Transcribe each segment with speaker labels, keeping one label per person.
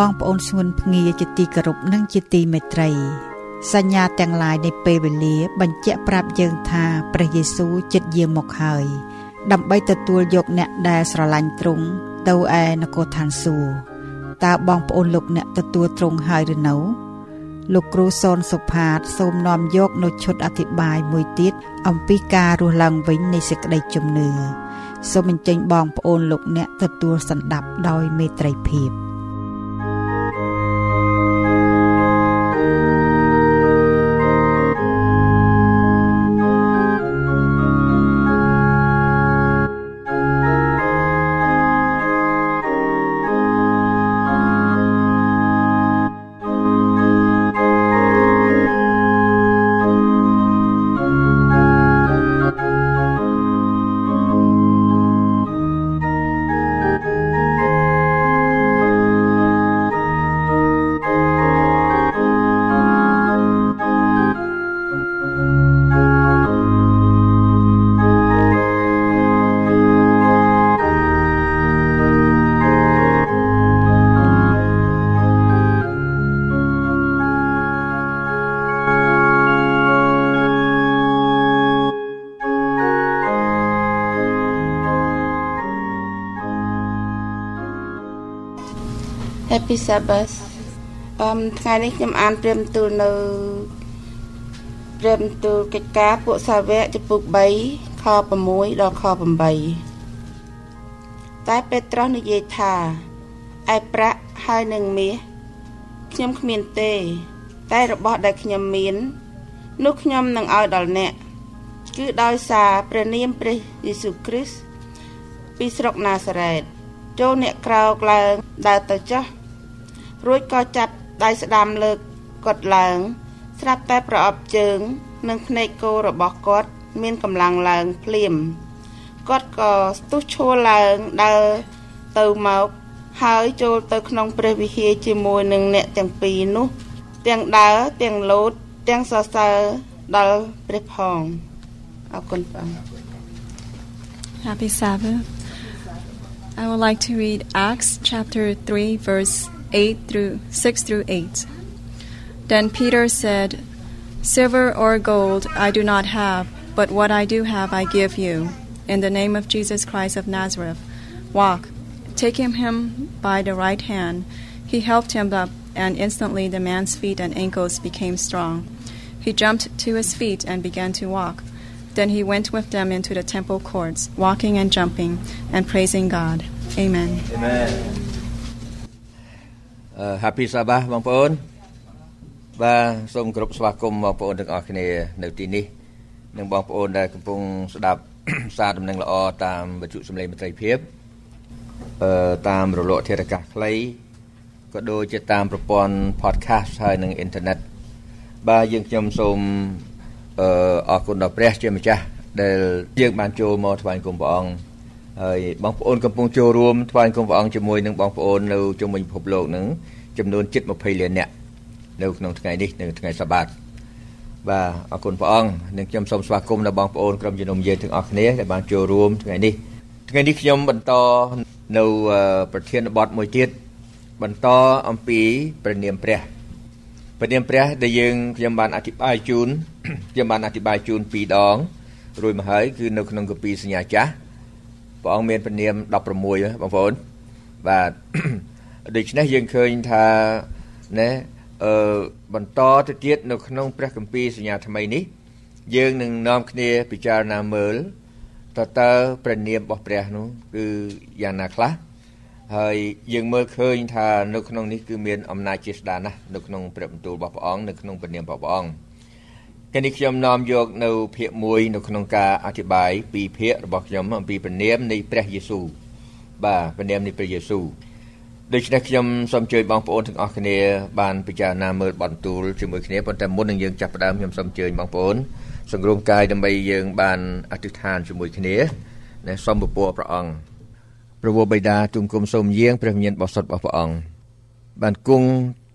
Speaker 1: បងប្អូនស្ងួនភ្ងាជាទីគោរពនិងជាទីមេត្រី សញ្ញាទាំងឡាយនៃពេលវេលា បញ្ជាក់ប្រាប់យើងថាព្រះយេស៊ូវចិត្តយាងមកហើយ ដើម្បីទទួលយកអ្នកដែលស្រឡាញ់ទ្រង់ទៅឯនគរឋានសួគ៌តើបងប្អូនលោកអ្នកទទួលទ្រង់ហើយឬនៅលោកគ្រូសនសុផាត សូមនាំយកនៅឈុតអធិប្បាយមួយទៀតអំពីការរស់ឡើងវិញនៃសេចក្តីជំនឿសូមអញ្ជើញបងប្អូនលោកអ្នកទទួលសន្តាប់ដោយមេត្រីភាព។
Speaker 2: Happy Sabbath អមថ្ងៃនេះខ្ញុំអានព្រាមទូលនៅព្រាមទូលកិច្ចការពួកសាវកចំពុក3ខ6ដល់ខ8តែពេត្រុសនិយាយថាឯប្រាក់ហើយនឹងមាសខ្ញុំគ្មានទេ តែរបស់ដែលខ្ញុំមាន នោះខ្ញុំនឹងឲ្យដល់អ្នកគឺដោយសារព្រះនាមព្រះយេស៊ូវគ្រីស្ទពីស្រុកណាសារ៉េតចូលអ្នកក្រោកឡើងដើរទៅចុះ រួចក៏ចាប់ដៃស្ដាំលើកគាត់ឡើង ស្រាប់តែប្រអប់ជើង និងភ្នែកគោរបស់គាត់ មានកម្លាំងឡើងភ្លាមគាត់ក៏ស្ទុះឈរឡើងដើរទៅមកហើយចូលទៅក្នុងព្រះវិហារជាមួយនឹងអ្នកទាំងពីរនោះ ទាំងដើរទាំងលោតទាំងសរសើរដល់ព្រះផងអរគុណបង
Speaker 3: Happy Sabbath I would like to read Acts chapter 3 verse 8 through 6 through 8. Then Peter said, Silver or gold I do not have, but what I do have I give you. In the name of Jesus Christ of Nazareth, walk. Taking him by the right hand, he helped him up, and instantly the man's feet and ankles became strong. He jumped to his feet and began to walk. Then he went with them into the temple courts, walking and jumping and praising God. Amen.
Speaker 4: Amen. Happy Sabbath បងប្អូនបាទសូមគោរពស្វាគមន៍បងប្អូនទាំងអស់គ្នានៅទីនេះនិងបងប្អូនដែលកំពុងស្ដាប់សារដំណឹងល្អតាមវិទ្យុសំឡេងមត្រីភាពអឺតាមរលកធាតុអាកាសខ្លីក៏ដូចជាតាមប្រព័ន្ធ podcast ហើយនិងអ៊ីនធឺណិតបាទយើងខ្ញុំសូមអឺអរគុណដល់ព្រះជាម្ចាស់ដែលយើងបានចូលមកថ្វាយគុំព្រះអង្គ ហើយបងប្អូនកំពុងចូលរួមថ្វាយគុំព្រះអង្គជាមួយនឹងបងប្អូននៅជុំវិញពិភពលោកនឹងចំនួនជិត20លាននាក់នៅក្នុងថ្ងៃនេះនៅថ្ងៃសបាតបាទអរគុណព្រះអង្គនិងខ្ញុំសូមស្វាគមន៍ដល់បងប្អូនក្រុមជំនុំយើងទាំងអស់គ្នាដែលបានចូលរួមថ្ងៃនេះថ្ងៃនេះខ្ញុំបន្តនៅប្រធានបទមួយទៀតបន្តអំពីព្រះនាមព្រះព្រះនាមព្រះដែលយើងខ្ញុំបានអធិប្បាយជូនខ្ញុំបានអធិប្បាយជូន2ដងរួចមកហើយគឺនៅក្នុងកាពីសញ្ញាចាស់ ព្រះអង្គមានព្រះនាម16បងប្អូនបាទដូច្នេះយើងឃើញថាណែអឺបន្តទៅទៀតនៅក្នុងព្រះគម្ពីរសញ្ញាថ្មីនេះ យើងនឹងនាំគ្នាពិចារណាមើលតើតើព្រះនាមរបស់ព្រះនោះគឺយ៉ាងណាខ្លះហើយយើងមើលឃើញថានៅក្នុងនេះគឺមានអំណាចជាស្ដារណាស់នៅក្នុងព្រះបន្ទូលរបស់ព្រះអង្គនៅក្នុងព្រះនាមរបស់ព្រះអង្គ កាលនេះខ្ញុំនាំយកនៅភាគ1នៅក្នុងការអធិប្បាយពីភាគរបស់ខ្ញុំអំពីព្រះនាមនៃព្រះយេស៊ូវបាទព្រះនាមនៃព្រះយេស៊ូវដូច្នេះខ្ញុំសូមជួយបងប្អូនទាំងអស់គ្នាបានពិចារណាមើលបន្ទូលជាមួយគ្នាប៉ុន្តែមុននឹងយើងចាប់ផ្ដើមខ្ញុំសូមអញ្ជើញបងប្អូនសង្រួមកាយដើម្បីយើងបានអធិដ្ឋានជាមួយគ្នានៅសូមពពព្រះអង្គព្រះវរបិតាទូមគុំសូមយាងព្រះវិញ្ញាណបរិសុទ្ធរបស់ព្រះអង្គបានគង់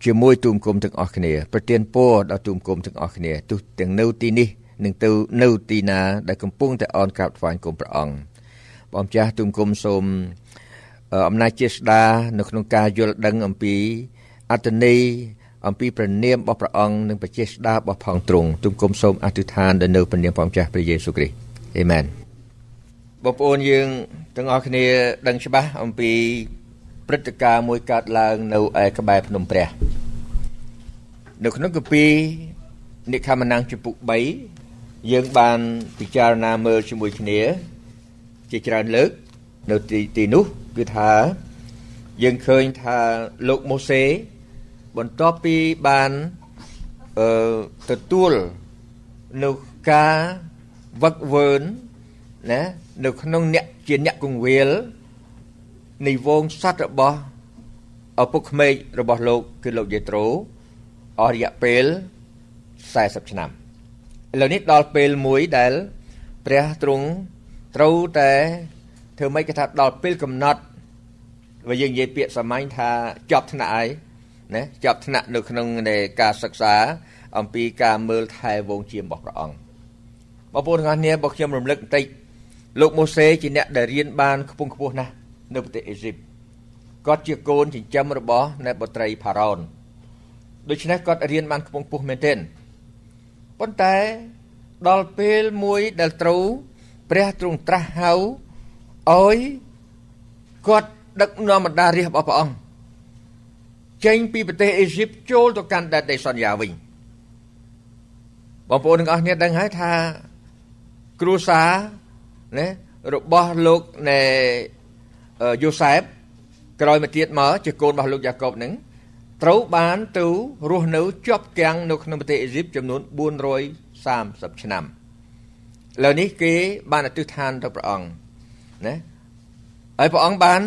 Speaker 4: ជាមួយទូមគុំទាំងអស់គ្នាប្រទានពរដល់ទូមគុំទាំងអស់គ្នាទោះទាំងនៅទីនេះនិងទៅនៅទីណាដែលកំពុងតែអនក្រាបថ្វាយគុំព្រះអង្គបងចាស់ទូមគុំសូមអំណាចជាស្ដានៅក្នុងការយល់ដឹងអំពីអត្តន័យអំពីព្រះនាមរបស់ព្រះអង្គនិងប្រជាស្ដារបស់ផងទ្រង់ទូមគុំសូមអធិដ្ឋានដល់នៅព្រះនាមព្រះម្ចាស់ព្រះយេស៊ូវគ្រីស្ទអេមែនបងប្អូនយើងទាំងអស់គ្នាដឹងច្បាស់អំពី ព្រឹត្តិការណ៍មួយកើតឡើងនៅឯក្បែរភ្នំព្រះ នៅក្នុងកាពីនិខមណាំងចំពុក3យើងបានពិចារណាមើលជាមួយគ្នា ជាច្រើនលើក នៅទីទីនោះគឺថាយើងឃើញថាលោកម៉ូសេ បន្ទាប់ពីបានអឺទទួលនៅការវឹកវើនណានៅក្នុងអ្នកជាអ្នកគង្វាល នៃវងសัตว์របស់ឪពុកក្មេករបស់លោកគឺលោកយេត្រូអស់រយៈពេល40ឆ្នាំឥឡូវនេះដល់ពេលមួយដែលព្រះទ្រង់ត្រូវតែធ្វើម៉េចគេថាដល់ពេលកំណត់បើយើងនិយាយពាក្យសាមញ្ញថាចប់ថ្នាក់ហើយណាចប់ថ្នាក់នៅក្នុងនៃការសិក្សា អំពីការមើលថែវងជារបស់ព្រះអង្គបងប្អូនទាំងអស់គ្នាបើខ្ញុំរំលឹកបន្តិចលោកម៉ូសេជាអ្នកដែលរៀនបានខ្ពង់ខ្ពស់ណាស់ នៅប្រទេសអេស៊ីបគាត់ជាកូនចិញ្ចឹមរបស់នៃបុត្រីផារ៉ោនដូច្នេះគាត់រៀនបានខ្ពង់ខ្ពស់មែនទែនប៉ុន្តែដល់ពេលមួយដែលត្រូវព្រះទ្រង់ត្រាស់ហៅឲ្យគាត់ដឹកនាំបណ្ដារាជរបស់ព្រះអង្គចេញពីប្រទេសអេស៊ីបចូលទៅកាន់ដែនដីសន្យាវិញបងប្អូនទាំងអស់គ្នាដឹងហើយថាគ្រួសារណារបស់លោកណែ យូសែបក្រោយមកទៀតមកជាកូនរបស់លោកយ៉ាកុបនឹងត្រូវបានទៅរស់នៅជាប់គាំងនៅក្នុងប្រទេសអេស៊ីបចំនួន430ឆ្នាំឥឡូវនេះគេបានអធិដ្ឋានទៅព្រះអង្គណាហើយព្រះអង្គបាន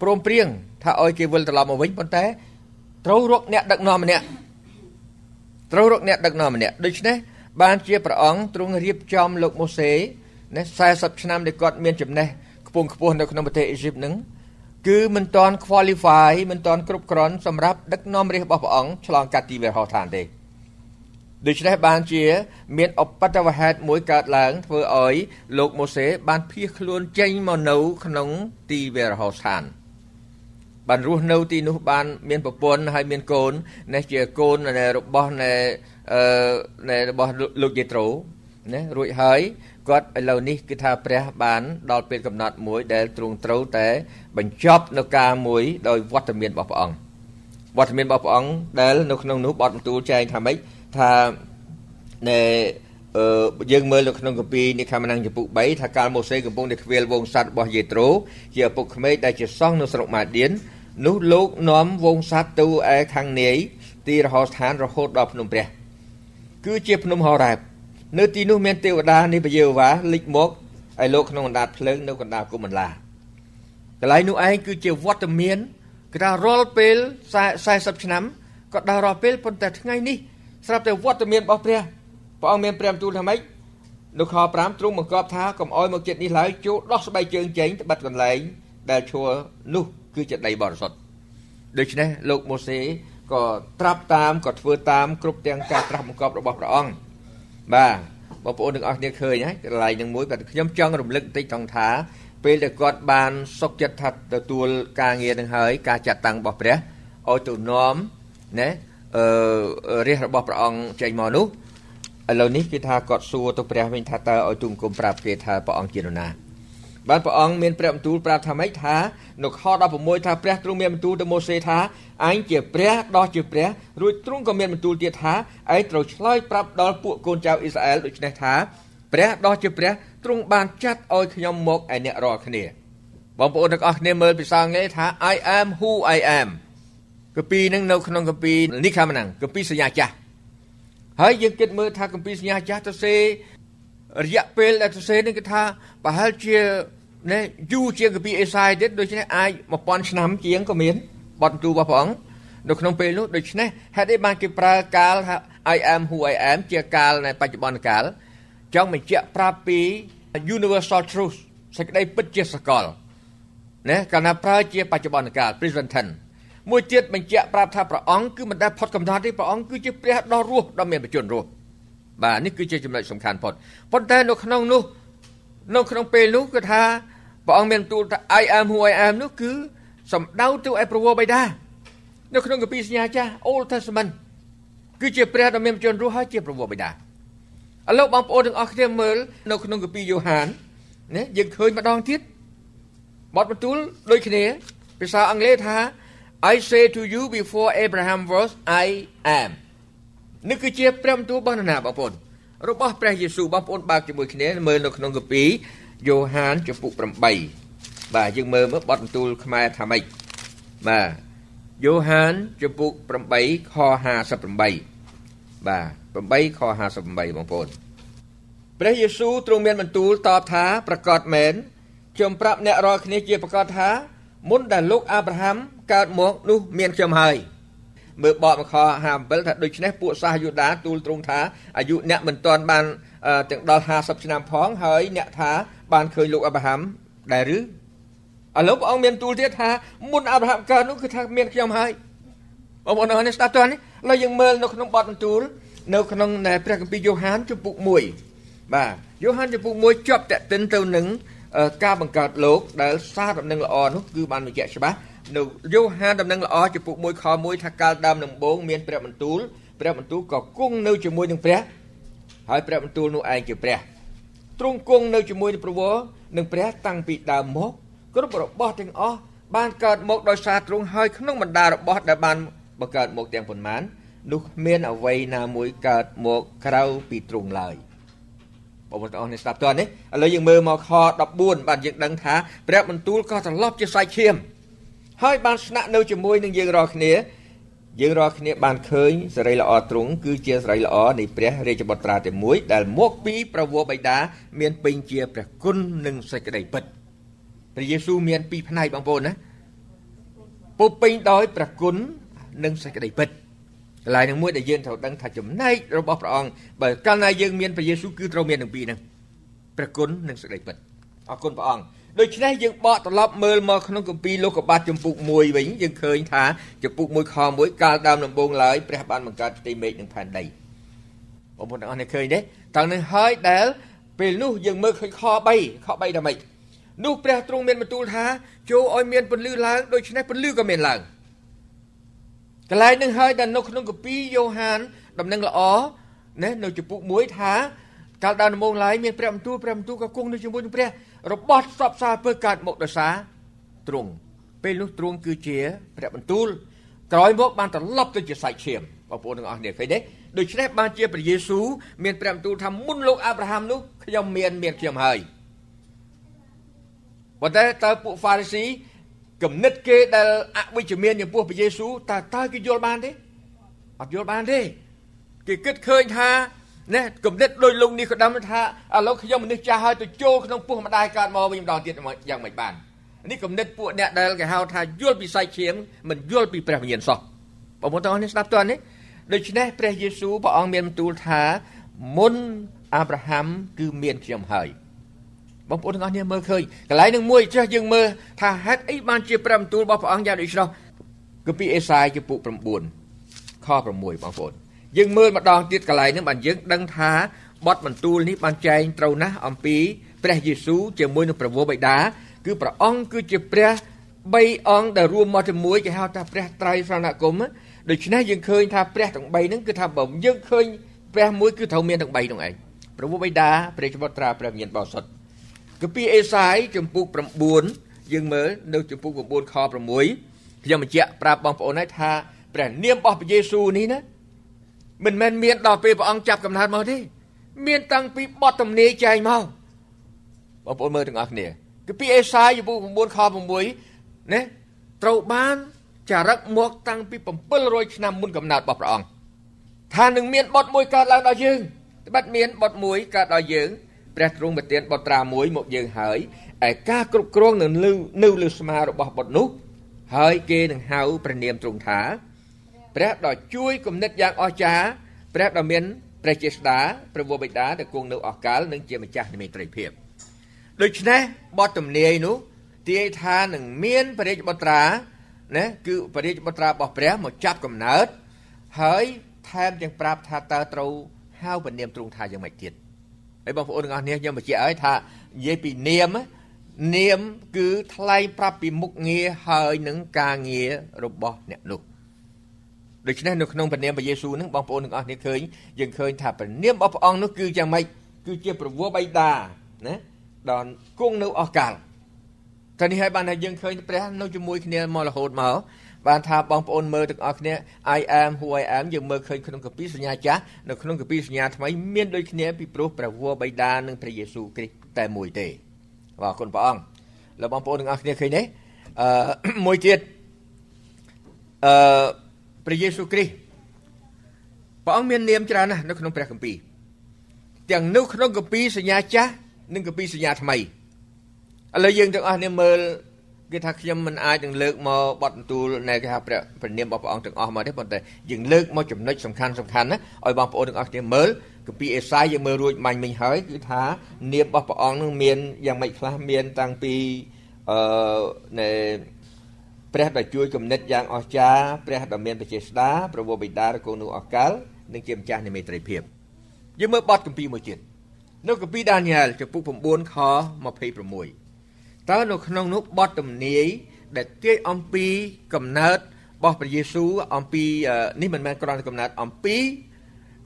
Speaker 4: ព្រមព្រៀងថាឲ្យគេវិលត្រឡប់មកវិញប៉ុន្តែត្រូវរកអ្នកដឹកនាំម្នាក់ត្រូវរកអ្នកដឹកនាំម្នាក់ដូច្នេះបានជាព្រះអង្គទ្រង់រៀបចំលោកម៉ូសេណា40ឆ្នាំដែលគាត់មានចំណេះ ខ្ពង់ខ្ពស់នៅក្នុងប្រទេសអេស៊ីបនឹងគឺមិនទាន់ qualify មិនទាន់គ្រប់គ្រាន់សម្រាប់ដឹកនាំរាជរបស់ព្រះអង្គឆ្លងកាត់ទីវាលហោឋានទេដូច្នេះបានជា មានអបតវហេតុមួយកើតឡើងធ្វើឲ្យលោកម៉ូសេបានភៀសខ្លួនចេញមកនៅក្នុងទីវាលហោឋានបានរស់នៅទីនោះបាន មានប្រពន្ធហើយមានកូននេះជាកូនរបស់នៃអឺនៃរបស់លោកយេត្រូណារួចហើយ គាត់ឥឡូវនេះគឺថាព្រះបានដល់ពេលកំណត់មួយដែលទ្រង់ត្រូវតែបញ្ចប់នៅការមួយដោយវត្តមានរបស់ព្រះអង្គវត្តមានរបស់ព្រះអង្គដែលនៅក្នុងនោះបទបន្ទូលចែងថាម៉េចថានៃអឺយើងមើលនៅក្នុងកាពីនិខមណាំងចំពុក3ថាកាលម៉ូសេកំពុងតែខ្វៀលវងសัตว์របស់យេត្រូជាឪពុកក្មេកដែលជាសង្ឃនៅស្រុកម៉ាឌៀននោះលោកនាំវងសัตว์ទៅឯខាងនាយទីរហោស្ថានរហូតដល់ភ្នំព្រះគឺជាភ្នំហោរ៉ែប នៅទីនោះមានទេវតានៃព្រះយេហូវ៉ាលេចមកឲ្យលោកក្នុងកណ្ដាលភ្លើងនៅកណ្ដាលគុំបន្លាកន្លែងនោះឯងគឺជាវត្តមានគឺថារាល់ពេល40ឆ្នាំក៏ដល់រាល់ពេលប៉ុន្តែថ្ងៃនេះស្រាប់តែវត្តមានរបស់ព្រះព្រះអង្គមានព្រះបន្ទូលថាម៉េចនៅខ5ទ្រង់បង្គាប់ថាកុំអោយមកចិត្តនេះឡើយចូលដោះស្បែកជើងចេញទៅបាត់កន្លែងដែលឈួរនោះគឺជាដីបរិសុទ្ធដូច្នេះលោកម៉ូសេក៏ត្រាប់តាមក៏ធ្វើតាមគ្រប់ទាំងការត្រាស់បង្គាប់របស់ព្រះអង្គ បាទបងប្អូនទាំងអស់គ្នាឃើញហើយកន្លែងនឹងមួយបាទខ្ញុំចង់រំលឹកបន្តិចថងថាពេលដែលគាត់បានសុកចិត្តថាទទួលការងារនឹងហើយការចាត់តាំងរបស់ព្រះឲ្យទៅនាំណាអឺរាជរបស់ព្រះអង្គចេញមកនោះឥឡូវនេះគឺថាគាត់សួរទៅព្រះវិញថាតើឲ្យទូមគុំប្រាប់គេថាព្រះអង្គជានរណា បានព្រះអង្គមានព្រះបន្ទូលប្រាប់ថាម៉េចថានៅខ16ថាព្រះទ្រង់មានបន្ទូលទៅម៉ូសេថាអញជាព្រះដោះជាព្រះរួចទ្រង់ក៏មានបន្ទូលទៀតថាឯងត្រូវឆ្លើយប្រាប់ដល់ពួកកូនចៅអ៊ីស្រាអែលដូច្នេះថាព្រះដោះជាព្រះទ្រង់បានចាត់ឲ្យខ្ញុំមកឯអ្នករាល់គ្នាបងប្អូនទាំងអស់គ្នាមើលភាសាអង់គ្លេសថា I am who I am កាពីនឹងនៅក្នុងកាពីនេះខាងហ្នឹងកាពីសញ្ញាចាស់ហើយយើងគិតមើលថាកាពីសញ្ញាចាស់ទៅសេរយៈពេលដែលសរសេរនេះគឺថាប្រហែលជា ណែយូរជាងកាពីអេសាយទៀតដូច្នេះអាច1000ឆ្នាំជាងក៏មានបទទូរបស់ព្រះអង្គនៅក្នុងពេលនោះដូច្នេះហេតុអីបានគេប្រើកាលថា I am who I am ជាកាលនៃបច្ចុប្បន្នកាលចង់បញ្ជាក់ប្រាប់ពី universal truth សេចក្តីពិតជាសកលណាកាលណាប្រើជាបច្ចុប្បន្នកាល present tense មួយទៀតបញ្ជាក់ប្រាប់ថាព្រះអង្គគឺមិនដែលផុតកំណត់ទេព្រះអង្គគឺជាព្រះដ៏រស់ដ៏មានបច្ចុប្បន្នរស់បាទនេះគឺជាចំណុចសំខាន់ផុតប៉ុន្តែនៅក្នុងនោះនៅក្នុងពេលនោះគឺថា ព្រះអង្គមានទូលថា I am who I am នោះគឺសំដៅទៅឯប្រវោបិតានៅក្នុងគម្ពីរសញ្ញាចាស់ Old Testament គឺជាព្រះដ៏មានជនរស់ហើយជាប្រវោបិតាឥឡូវបងប្អូនទាំងអស់គ្នាមើលនៅក្នុងគម្ពីរយ៉ូហានណាយើងឃើញម្ដងទៀតបទបន្ទូលដូចគ្នាភាសាអង់គ្លេសថា I say to you before Abraham was I am នេះគឺជាព្រះបន្ទូលរបស់នរណាបងប្អូនរបស់ព្រះយេស៊ូវបងប្អូនបើកជាមួយគ្នាមើលនៅក្នុងកាពី យ៉ូហានចំពុក8បាទយើងមើលមើលបទបន្ទូលខ្មែរថាម៉េចបាទយ៉ូហានចំពុក8ខ58បាទ8ខ58បងប្អូនព្រះយេស៊ូវទ្រង់មានបន្ទូលតបថាប្រកាសមែនខ្ញុំប្រាប់អ្នករាល់គ្នាជាប្រកាសថាមុនដែលលោកអាប់រ៉ាហាំកើតមកនោះមានខ្ញុំហើយមើលបកមកខ57ថាដូច្នេះពួកសាសយូដាទូលទ្រង់ថាអាយុអ្នកមិនទាន់បាន ទាំងដល់50ឆ្នាំផងហើយអ្នកថាបានឃើញលោកអាប់រ៉ាហាំដែរឬឥឡូវព្រះអង្គមានទូលទៀតថាមុនអាប់រ៉ាហាំកើតនោះគឺថាមានខ្ញុំហើយបងប្អូននេះស្ដាប់តើនេះឥឡូវយើងមើលនៅក្នុងបទបន្ទូលនៅក្នុងព្រះគម្ពីរយ៉ូហានជំពូក1បាទយ៉ូហានជំពូក1ជាប់តេតិនទៅនឹងការបង្កើតលោកដែលសារដំណឹងល្អនោះគឺបានបញ្ជាក់ច្បាស់នៅយ៉ូហានដំណឹងល្អចំពុក1ខ1ថាកាលដើមដំបូងមានព្រះបន្ទូលព្រះបន្ទូលក៏គង់នៅជាមួយនឹងព្រះ ហើយព្រះបន្ទូលនោះឯងជាព្រះទ្រង់គង់នៅជាមួយនឹងព្រះវរនឹងព្រះតាំងពីដើមមកគ្រប់របស់ទាំងអស់បានកើតមកដោយសារទ្រង់ហើយក្នុងបណ្ដារបស់ដែលបានបង្កើតមកទាំងប៉ុន្មាននោះគ្មានអ្វីណាមួយកើតមកក្រៅពីទ្រង់ឡើយបងប្អូនទាំងអស់នេះស្ដាប់តើនេះឥឡូវយើងមើលមកខ14បាទយើងដឹងថាព្រះបន្ទូលក៏ត្រឡប់ជាសាច់ឈាមហើយបានស្នាក់នៅជាមួយនឹងយើងរាល់គ្នា យើងរាល់គ្នាបានឃើញសេរីល្អទ្រង់គឺជាសេរីល្អនៃព្រះរាជបុត្រាតែមួយដែលមកពីប្រវោបិតាមានពេញជាព្រះគុណនិងសេចក្តីពិតព្រះយេស៊ូវមានពីរផ្នែកបងប្អូនណាពុពេញដោយព្រះគុណនិងសេចក្តីពិតកន្លែងនឹងមួយដែលយើងត្រូវដឹងថាចំណែករបស់ព្រះអង្គបើកាលណាយើងមានព្រះយេស៊ូវគឺត្រូវមានទាំងពីរហ្នឹងព្រះគុណនិងសេចក្តីពិតអរគុណព្រះអង្គ ដូច្នេះយើងបកត្រឡប់មើលមកក្នុងគម្ពីរលោកុបាទចំពុក1វិញយើងឃើញថាចំពុក1ខ1កាលដើមដំបូងឡើយព្រះបានបង្កើតផ្ទៃមេឃនិងផែនដីបងប្អូនទាំងអស់នេះឃើញទេតាំងនឹងហើយដែលពេលនោះយើងមើលឃើញខ3ខ3ដល់ម៉េចនោះព្រះទ្រង់មានបន្ទូលថាចូលឲ្យមានពន្លឺឡើងដូច្នេះពន្លឺក៏មានឡើងកន្លែងនឹងហើយដែលនៅក្នុងគម្ពីរយ៉ូហានដំណឹងល្អណានៅចំពុក1ថាកាលដើមដំបូងឡើយមានព្រះបន្ទូលព្រះបន្ទូលក៏គង់នៅជាមួយនឹងព្រះ របស់សពសារពើកើតមកដោយសារទ្រង់ពេលនោះទ្រង់គឺជាព្រះបន្ទូលក្រោយមកបានត្រឡប់ទៅជាសាច់ឈាមបងប្អូនទាំងអស់គ្នាឃើញទេដូច្នេះបានជាព្រះយេស៊ូវមានព្រះបន្ទូលថាមុនលោកអាប់រ៉ាហាំនោះខ្ញុំមានមានខ្ញុំហើយប៉ុន្តែតើពួកហ្វារីស៊ីគំនិតគេដែលអវិជ្ជមានចំពោះព្រះយេស៊ូវតើតើគេយល់បានទេអត់យល់បានទេគេគិតឃើញថា ណាគំនិតដោយលោកនេះក៏ដឹងថាឥឡូវខ្ញុំមនុស្សចាស់ហើយទៅចូលក្នុងពោះម្ដាយកើតមកវិញម្ដងទៀតយ៉ាងមិនបាននេះគំនិតពួកអ្នកដែលគេហៅថាយល់ពីសាច់ឈាមមិនយល់ពីព្រះវិញ្ញាណសោះបងប្អូនទាំងអស់នេះស្ដាប់តើនេះដូច្នេះព្រះយេស៊ូវព្រះអង្គមានបន្ទូលថាមុនអាប់រ៉ាហាំគឺមានខ្ញុំហើយបងប្អូនទាំងអស់គ្នាមើលឃើញកន្លែងនឹងមួយចេះយើងមើលថាហេតុអីបានជាព្រះបន្ទូលរបស់ព្រះអង្គយ៉ាងដូចនោះគឺពីអេសាយជំពូក9ខ6បងប្អូន យើងមើលម្ដងទៀតកន្លែងនឹងបានយើងដឹងថាបទបន្ទូលនេះបានចែងត្រូវណាស់អំពីព្រះយេស៊ូវជាមួយនឹងព្រះវរបិតាគឺព្រះអង្គគឺជាព្រះ3អង្គដែលរួមមកជាមួយគេហៅថាព្រះត្រៃស្រណគមដូច្នេះយើងឃើញថាព្រះទាំង3ហ្នឹងគឺថាបើយើងឃើញព្រះមួយគឺត្រូវមានទាំង3ហ្នឹងឯងព្រះវរបិតាព្រះចបុត្រាព្រះវិញ្ញាណបរិសុទ្ធគឺពីអេសាយចំពុក9យើងមើលនៅចំពុក9ខ6ខ្ញុំបញ្ជាក់ប្រាប់បងប្អូនឲ្យថាព្រះនាមរបស់ព្រះយេស៊ូវនេះណា មិនមែនមានដល់ពេលព្រះអង្គចាប់កំណើតមកទេមានតាំងពីបទទំនាយចែងមកបងប្អូនមើលទាំងអស់គ្នាគឺពីអេសាយចំពុក9ខ6ណាត្រូវបានចារឹកមកតាំងពី700ឆ្នាំមុនកំណើតរបស់ព្រះអង្គថានឹងមានបទមួយកើតឡើងដល់យើងត្បិតមានបទមួយកើតដល់យើងព្រះទ្រង់ប្រទានបទត្រាមួយមកយើងហើយឯការគ្រប់គ្រងនៅនៅលើស្មារបស់បទនោះហើយគេនឹងហៅព្រះនាមទ្រង់ថា ព្រះដ៏ជួយគំនិតយ៉ាងអស្ចារ្យព្រះដ៏មានព្រះចេស្តាព្រះវរបិតាដែលគង់នៅអកលនិងជាម្ចាស់និមិត្តភាពដូច្នេះបទទំនាយនោះទាយថានឹងមានព្រះរាជបុត្រាណាគឺព្រះរាជបុត្រារបស់ព្រះមកចាប់កំណើតហើយថែមទាំងប្រាប់ថាតើត្រូវហៅព្រះនាមទ្រង់ថាយ៉ាងម៉េចទៀតហើយបងប្អូនទាំងអស់គ្នាខ្ញុំបញ្ជាក់ឲ្យថានិយាយពីនាមនាមគឺថ្លែងប្រាប់ពីមុខងារហើយនឹងការងាររបស់អ្នកនោះ ដូច្នេះនៅក្នុងព្រះនាមព្រះយេស៊ូវនឹងបងប្អូនទាំងអស់គ្នាឃើញយើងឃើញថាព្រះនាមរបស់ព្រះអង្គនោះគឺយ៉ាងម៉េចគឺជាប្រវោបៃតាណាដល់គង់នៅអស់កាលតែនេះហើយបានថាយើងឃើញព្រះនៅជាមួយគ្នាមករហូតមកបានថាបងប្អូនមើលទាំងអស់គ្នា I am who I am យើងមើលឃើញក្នុងកាពីសញ្ញាចាស់នៅក្នុងកាពីសញ្ញាថ្មីមានដូចគ្នាពីព្រោះព្រះវរបិតានិងព្រះយេស៊ូវគ្រីស្ទតែមួយទេបាទគុណព្រះអង្គលោកបងប្អូនទាំងអស់គ្នាឃើញទេអឺមួយទៀតអឺ ព្រះយេស៊ូវគ្រីស្ទព្រះអង្គមាននាមច្រើនណាស់នៅក្នុងព្រះគម្ពីរទាំងនៅក្នុងកាពីសញ្ញាចាស់និងកាពីសញ្ញាថ្មីឥឡូវយើងទាំងអស់គ្នាមើលគេថាខ្ញុំមិនអាចនឹងលើកមកបទបន្ទូលនៃគេថាព្រះព្រះនាមរបស់ព្រះអង្គទាំងអស់មកទេប៉ុន្តែយើងលើកមកចំណុចសំខាន់សំខាន់ណាឲ្យបងប្អូនទាំងអស់គ្នាមើលគម្ពីរអេសាយយើងមើលរួចមាញ់មិញហើយគឺថានាមរបស់ព្រះអង្គនឹងមានយ៉ាងម៉េចខ្លះមានតាំងពីអឺនៃ ព្រះដែលជួយគំនិតយ៉ាងអស្ចារ្យព្រះដែលមានបជាស្ដាព្រះវរបិតារកូននោះអកលនិងជាម្ចាស់នៃមេត្រីភាពយើងមើលបទគម្ពីរមួយទៀតនៅគម្ពីរដានីយ៉ែលចំពុក9ខ26តើនៅក្នុងនោះបទទំនាយដែលទាយអំពីកំណើតរបស់ព្រះយេស៊ូវអំពីនេះមិនមែនគ្រាន់តែកំណើតអំពី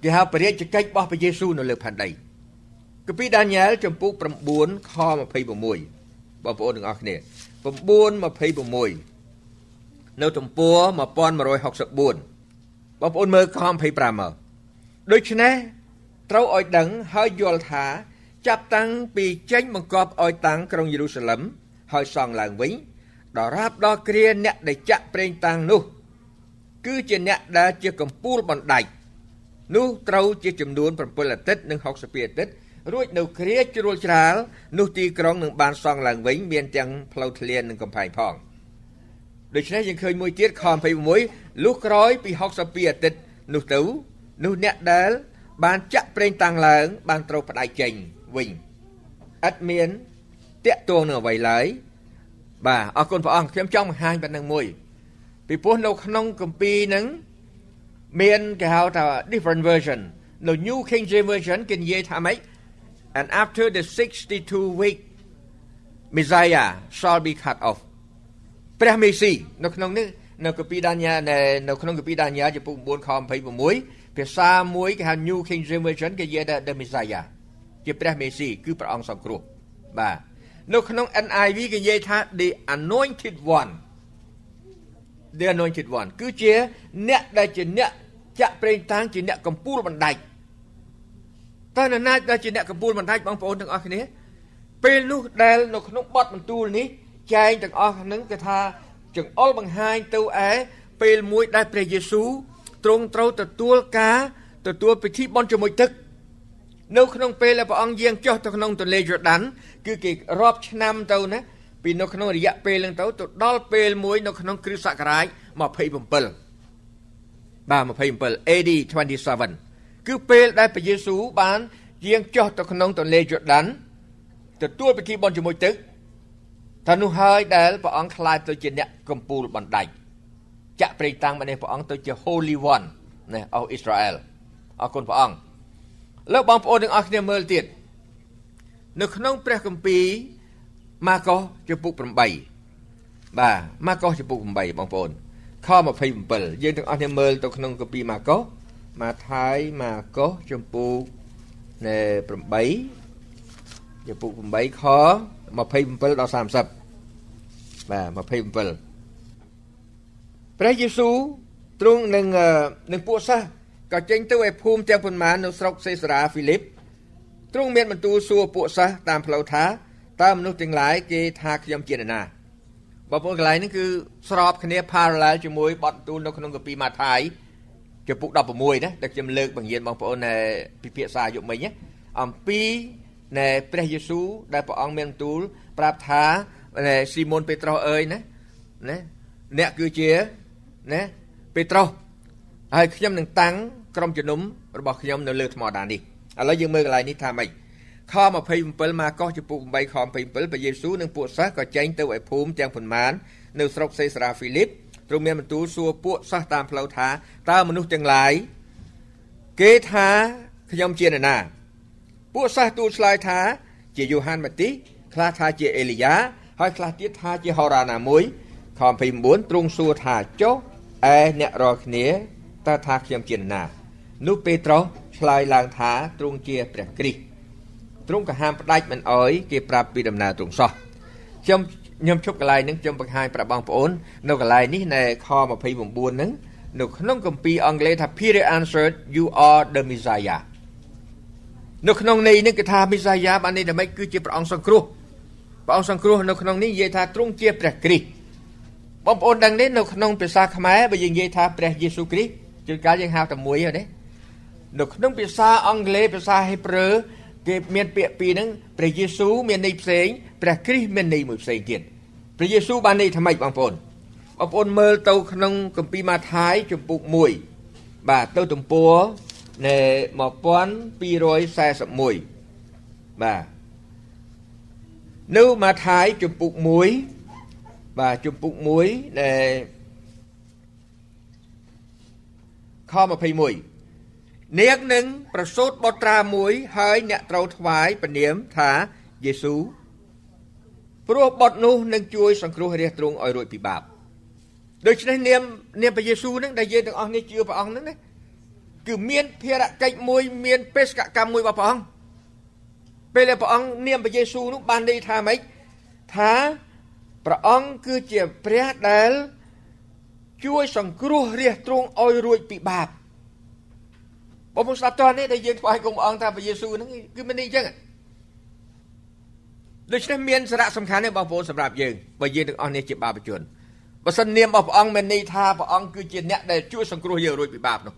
Speaker 4: គេហៅបរិយាកិច្ចរបស់ព្រះយេស៊ូវនៅលើផែនដីគម្ពីរដានីយ៉ែលចំពុក9ខ26បងប្អូនទាំងអស់គ្នា9:26 នៅទំព័រ1164បងប្អូនមើលខ25មកដូច្នេះត្រូវឲ្យដឹងហើយយល់ថាចាប់តាំងពីចេញបង្កប់ឲ្យតាំងក្រុងយេរូសាឡឹមហើយសង់ឡើងវិញដល់រាបដល់គ្រាអ្នកដែលចាក់ប្រេងតាំងនោះ គឺជាអ្នកដែលជាកម្ពូលបណ្ដាច់នោះត្រូវជាចំនួន7អាទិត្យនិង62អាទិត្យរួចនៅគ្រាជ្រួលច្រាលនោះទីក្រុងនឹងបានសង់ឡើងវិញមានទាំងផ្លូវធ្លាននិងកំផែងផង ដូច្នេះយើងឃើញមួយទៀតខ26លុះក្រោយពី62អាទិត្យនោះទៅនោះអ្នកដែល បានចាក់ប្រេងតាំងឡើង បានត្រូវផ្ដាច់ចេញវិញឥតមានតាក់ទងនឹងអ្វីឡើយបាទអរគុណព្រះអង្គខ្ញុំចង់បង្ហាញប៉ុណ្្នឹងមួយ ពីព្រោះនៅក្នុងគម្ពីរហ្នឹងមានគេហៅថា different version នៅ New King James Version គេនិយាយថាម៉េច and after the 62 week Messiah shall be cut off ព្រះមេស៊ីនៅក្នុងនេះនៅគម្ពីរដានីយ៉ែលនៅក្នុងគម្ពីរដានីយ៉ែលចំពុក9ខ26ភាសាមួយគេហៅ New King James Version គេនិយាយថា the Messiah ជាព្រះមេស៊ីគឺព្រះអង្គសង្គ្រោះបាទនៅក្នុង NIV គេនិយាយថា the anointed one the anointed one គឺជាអ្នកដែលជាអ្នកចាក់ប្រេងតាំងជាអ្នកកំពូលបណ្ដាច់តើនរណាដែលជាអ្នកកំពូលបណ្ដាច់បងប្អូនទាំងអស់គ្នាពេលនោះដែលនៅក្នុងបទបន្ទូលនេះ ចែងទាំងអស់ហ្នឹងគេថាចង្អុលបង្ហាញទៅឯពេលមួយដែលព្រះយេស៊ូវទ្រង់ត្រូវទទួលការទទួលពិធីបុណ្យជាមួយទឹក នៅក្នុងពេលដែលព្រះអង្គយាងចុះទៅក្នុងទន្លេយូដាន គឺគេរាប់ឆ្នាំទៅណាពីនៅក្នុងរយៈពេលហ្នឹងទៅទៅដល់ពេលមួយនៅក្នុងគ្រិស្តសករាជ27បាទ27 AD 27គឺពេលដែលព្រះយេស៊ូវបានយាងចុះទៅក្នុងទន្លេយូដានទទួលពិធីបុណ្យជាមួយទឹក ថានោះហើយដែលព្រះអង្គខ្លាចទៅជាអ្នកកម្ពូលបណ្ដាច់ចាក់ព្រៃតាំងម្នេះព្រះអង្គទៅជា Holy One ណាអស់អ៊ីស្រាអែលអរគុណព្រះអង្គលើបងប្អូនទាំងអស់គ្នាមើលទៀតនៅក្នុងព្រះគម្ពីរម៉ាកុសជំពូក8បាទម៉ាកុសជំពូក8បងប្អូនខ27យើងទាំងអស់គ្នាមើលទៅក្នុងគម្ពីរម៉ាកុសម៉ាថាយម៉ាកុសជំពូកណែ8ជំពូក8ខ 27ដល់30បាទ27ព្រះយេស៊ូវទ្រង់នឹងនឹងពួកសិស្សក៏ចេញទៅឯភូមិទាំងប៉ុន្មាននៅស្រុកសេសារ៉ាហ្វីលីបទ្រង់មានបន្ទូលសួរពួកសិស្សតាមផ្លូវថាតើមនុស្សទាំងឡាយគេថាខ្ញុំជានរណាបងប្អូនកន្លែងនេះគឺស្របគ្នា parallel ជាមួយបទបន្ទូលនៅក្នុងកាពីម៉ាថាយចំពុក16ណាដែលខ្ញុំលើកបង្រៀនបងប្អូននៅពិភាក្សាយុគមិញណាអំពី នៃព្រះយេស៊ូវដែលព្រះអង្គមានបន្ទូលប្រាប់ថាស៊ីម៉ូនពេត្រុសអើយណាណាអ្នកគឺជាណាពេត្រុសហើយខ្ញុំនឹងតាំងក្រុមជំនុំរបស់ខ្ញុំនៅលើថ្មដាននេះឥឡូវយើងមើលកន្លែងនេះថាម៉េចខ27ម៉ាកុសចំពុក8ខ27ព្រះយេស៊ូវនិងពួកសិស្សក៏ចេញទៅឯភូមិទាំងប៉ុន្មាននៅស្រុកសេសារ៉ាហ្វីលីបទ្រង់មានបន្ទូលសួរពួកសិស្សតាមផ្លូវថាតើមនុស្សទាំងឡាយគេថាខ្ញុំជានរណា ពួកសិស្សទូលឆ្លើយថាជាយូហានម៉ាទីខ្លះថាជាអេលីយ៉ាហើយខ្លះទៀតថាជាហូរ៉ាណាមួយខ29ទ្រង់សួរថាចុះឯអ្នករាល់គ្នាតើថាខ្ញុំជានរណានោះពេត្រុសឆ្លើយឡើងថាទ្រង់ជាព្រះគ្រីស្ទទ្រង់ក៏ហាមផ្ដាច់មិនអោយគេប្រាប់ពីដំណើរទ្រង់សោះខ្ញុំខ្ញុំជប់កន្លែងហ្នឹងខ្ញុំបង្ហាញប្រាប់បងប្អូននៅកន្លែងនេះនៅខ29ហ្នឹងនៅក្នុងគម្ពីរអង់គ្លេសថា Peter answered you are the Messiah នៅក្នុងន័យនេះគឺថា Messiah បានន័យថាម៉េចគឺជាព្រះអង្គសង្គ្រោះព្រះអង្គសង្គ្រោះនៅក្នុងនេះនិយាយថាទ្រង់ជាព្រះគ្រីស្ទបងប្អូនដឹងទេនៅក្នុងភាសាខ្មែរបើយើងនិយាយថាព្រះយេស៊ូវគ្រីស្ទជួនកាលយើងហៅតែមួយទេនៅក្នុងភាសាអង់គ្លេសភាសាហេប្រឺគេមានពាក្យពីរហ្នឹងព្រះយេស៊ូវមានន័យផ្សេងព្រះគ្រីស្ទមានន័យមួយផ្សេងទៀតព្រះយេស៊ូវបានន័យថាម៉េចបងប្អូនបងប្អូនមើលទៅក្នុងគម្ពីរម៉ាថាយជំពូក1បាទទៅទំព័រ នៃ1241បាទនៅម៉ាថាយជំពូក1បាទជំពូក1នៃខ21នាងនឹងប្រសូតបុត្រាមួយហើយអ្នកត្រូវថ្វាយព្រះនាមថាយេស៊ូព្រោះបុត្រនោះនឹងជួយសង្គ្រោះរាជទ្រង់ឲ្យរួចពីបាបដូច្នេះនាមនាមព្រះយេស៊ូនឹងដែលយើងទាំងអស់នេះជឿព្រះអង្គហ្នឹងណា គឺមានភារកិច្ចមួយមានបេសកកម្មមួយរបស់ព្រះអង្គពេលដែលព្រះអង្គនាមព្រះយេស៊ូនោះបានន័យថាម៉េចថាព្រះអង្គគឺជាព្រះដែលជួយសង្គ្រោះរាជទ្រង់ឲ្យរួចពីបាបបងប្អូនស្ដាប់តើនេះដែលយើងថ្វាយគុំអង្គថាព្រះយេស៊ូវហ្នឹងគឺមិននេះអញ្ចឹងដូច្នេះមានសារៈសំខាន់ទេបងប្អូនសម្រាប់យើងបើយើងទាំងអស់នេះជាបាបជនបើសិននាមរបស់ព្រះអង្គមានន័យថាព្រះអង្គគឺជាអ្នកដែលជួយសង្គ្រោះយើងរួចពីបាបនោះ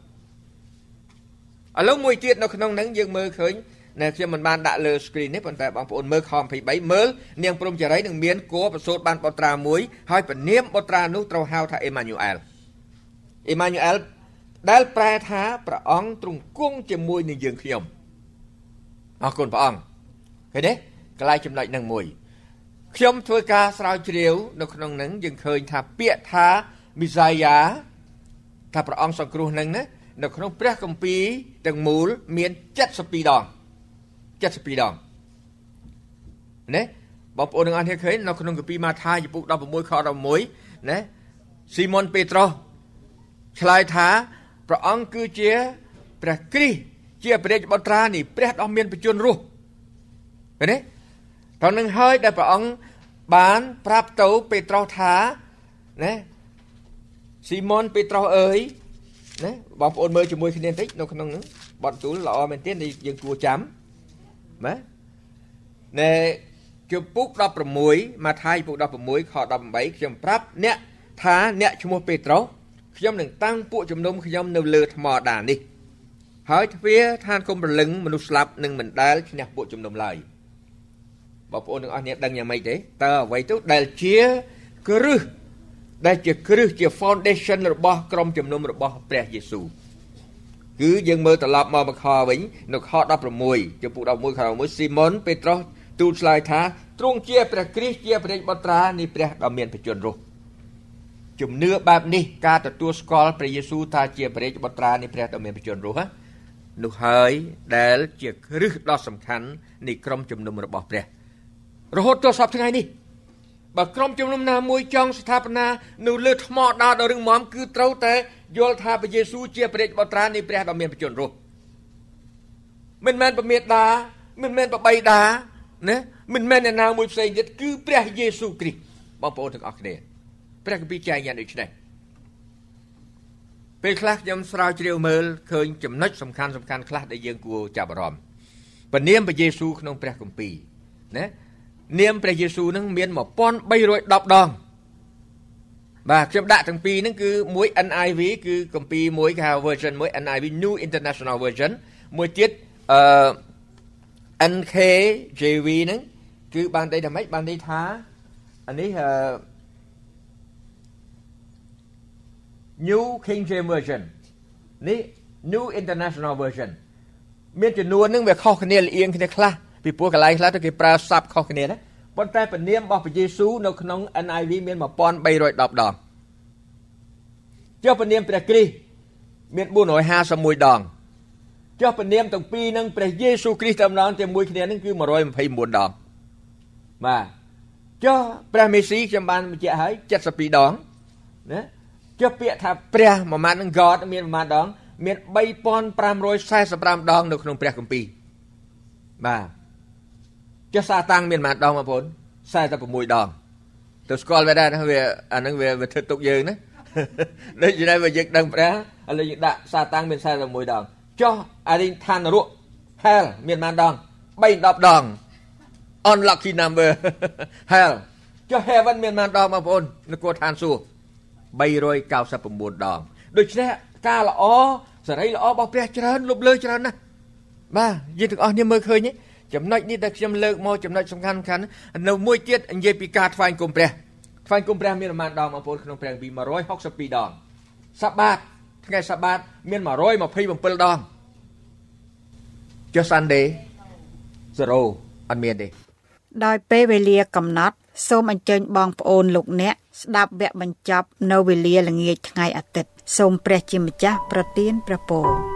Speaker 4: ឥឡូវមួយទៀតនៅក្នុងហ្នឹងយើងមើលឃើញនៅខ្ញុំមិនបានដាក់លើ screen នេះប៉ុន្តែបងប្អូនមើលខ23មើលនាងព្រំចរីនឹងមានគោប្រសូតបានបុត្រាមួយហើយពនាមបុត្រានោះត្រូវហៅថាអេម៉ាញូអែលអេម៉ាញូអែលដែលប្រែថាព្រះអង្គទ្រង់គង់ជាមួយនឹងយើងខ្ញុំអរគុណព្រះអង្គឃើញទេកន្លែងចំណុចនឹងមួយខ្ញុំធ្វើការស្រាវជ្រាវនៅក្នុងនឹងយើងឃើញថាពាក្យថាមីសាយ៉ាថាព្រះអង្គសង្គ្រោះនឹងណា នៅក្នុងព្រះគម្ពីរទាំងមូលមាន72ដង72ដងណាបងប្អូនទាំងអស់គ្នាឃើញនៅក្នុងគម្ពីរម៉ាថាយពុក16ខ16ណាស៊ីម៉ុនពេត្រុសឆ្លើយថាព្រះអង្គគឺជាព្រះគ្រីស្ទជាព្រះរាជបុត្រានេះព្រះដ៏មានបជនរស់ឃើញទេត្រង់នឹងហើយដែលព្រះអង្គបានប្រាប់ទៅពេត្រុសថាណាស៊ីម៉ុនពេត្រុសអើយ ណាបងប្អូនមើលជាមួយគ្នាបន្តិចនៅក្នុងហ្នឹងបទទូលល្អមែនទែនយើងគួរចាំណាណែជំពូក16ម៉ាថាយពុក16ខ18ខ្ញុំប្រាប់អ្នកថាអ្នកឈ្មោះពេត្រុសខ្ញុំនឹងតាំងពួកជំនុំខ្ញុំនៅលើថ្មដានេះហើយទ្វារឋានគុំប្រលឹងមនុស្សស្លាប់នឹងមិនដែលឈ្នះពួកជំនុំឡើយបងប្អូនទាំងអស់គ្នាដឹងយ៉ាងម៉េចទេតើអ្វីទៅដែលជាគ្រឹះ ដែលជាគ្រឹះជា foundation របស់ក្រុមជំនុំរបស់ព្រះយេស៊ូវគឺយើងមើលត្រឡប់មកមកខវិញនៅខ16ចំពុក11ខ11ស៊ីម៉ុនពេត្រុសទូលឆ្លើយថាទ្រង់ជាព្រះគ្រីស្ទជាព្រះបុត្រានៃព្រះដ៏មានបជនរស់ជំនឿបែបនេះការទទួលស្គាល់ព្រះយេស៊ូវថាជាព្រះបុត្រានៃព្រះដ៏មានបជនរស់នោះហើយដែលជាគ្រឹះដ៏សំខាន់នៃក្រុមជំនុំរបស់ព្រះរហូតដល់សពថ្ងៃនេះ បើក្រុមជំនុំណាមួយចង់ស្ថាបនានៅលើថ្មដោដ៏រឹងមាំគឺត្រូវតែយល់ថាព្រះយេស៊ូវជាព្រះបុត្រានៃព្រះដ៏មានបជនរស់មិនមែនប្រមេតាមិនមែនប្របីតាណាមិនមែនអ្នកណាមួយផ្សេងទៀតគឺព្រះយេស៊ូវគ្រីស្ទបងប្អូនទាំងអស់គ្នាព្រះគម្ពីរចែងយ៉ាងដូចនេះពេលខ្លះខ្ញុំស្រាវជ្រាវមើលឃើញចំណុចសំខាន់សំខាន់ខ្លះដែលយើងគួរចាប់អារម្មណ៍ពនាមព្រះយេស៊ូវក្នុងព្រះគម្ពីរណា នាមព្រះយេស៊ូវនឹងមាន1310ដងបាទខ្ញុំដាក់ទាំងពីរហ្នឹងគឺមួយ NIV គឺគម្ពីរមួយគេហៅ version មួយ NIV New International Version មួយទៀតអឺ NKJV ហ្នឹងគឺបានន័យថាម៉េចបានន័យថាអានេះអឺ New King James Version នេះ New International Version មានចំនួនហ្នឹងវាខុសគ្នាលៀងគ្នាខ្លះ ពីព្រោះកន្លែងខ្លះទៅគេប្រើស័ព្ទខុសគ្នាណាប៉ុន្តែពនាមរបស់ព្រះយេស៊ូវនៅក្នុង NIV មាន1310ដងចុះពនាមព្រះគ្រីស្ទមាន451ដងចុះពនាមទាំងពីរនឹងព្រះយេស៊ូវគ្រីស្ទតែម្ដងជាមួយគ្នានឹងគឺ129ដងបាទចុះព្រះមេស៊ីខ្ញុំបានបញ្ជាក់ហើយ72ដងណាចុះពាក្យថាព្រះមួយម៉ាត់នឹង God មានមួយម៉ាត់ដង មាន3545ដង នៅក្នុងព្រះគម្ពីរបាទ ចុះសាតាំងមានប៉ុន្មានដងបងប្អូន46ដងទៅស្គាល់វាដែរណាវាអានឹងវាវាធ្វើទុកយើងណាដូចជាតែយើងដឹងព្រះឥឡូវយើងដាក់សាតាំងមាន41ដងចុះអារិញឋានរក hell មានប៉ុន្មានដង310ដង unlucky number hell ចុះ heaven មានប៉ុន្មានដងបងប្អូននគរឋានសួគ៌399ដងដូច្នេះការល្អសេរីល្អរបស់ព្រះច្រើនលុបលើច្រើនណាស់បាទយើងទាំងអស់គ្នាមើលឃើញទេ ចំណុចនេះដែលខ្ញុំលើកមកចំណុចសំខាន់សំខាន់នៅមួយទៀតនិយាយពីការថ្វាយគុំព្រះថ្វាយគុំព្រះមានប្រមាណដងបងប្អូនក្នុងព្រះគម្ពីរ162ដងសបាតថ្ងៃសបាតមាន127ដងចុះ Sunday 0អត់មានទេ
Speaker 1: ដោយពេលវេលាកំណត់សូមអញ្ជើញបងប្អូនលោកអ្នកស្ដាប់វគ្គបញ្ចប់នៅវេលាល្ងាចថ្ងៃអាទិត្យសូមព្រះជាម្ចាស់ប្រទានព្រះពរ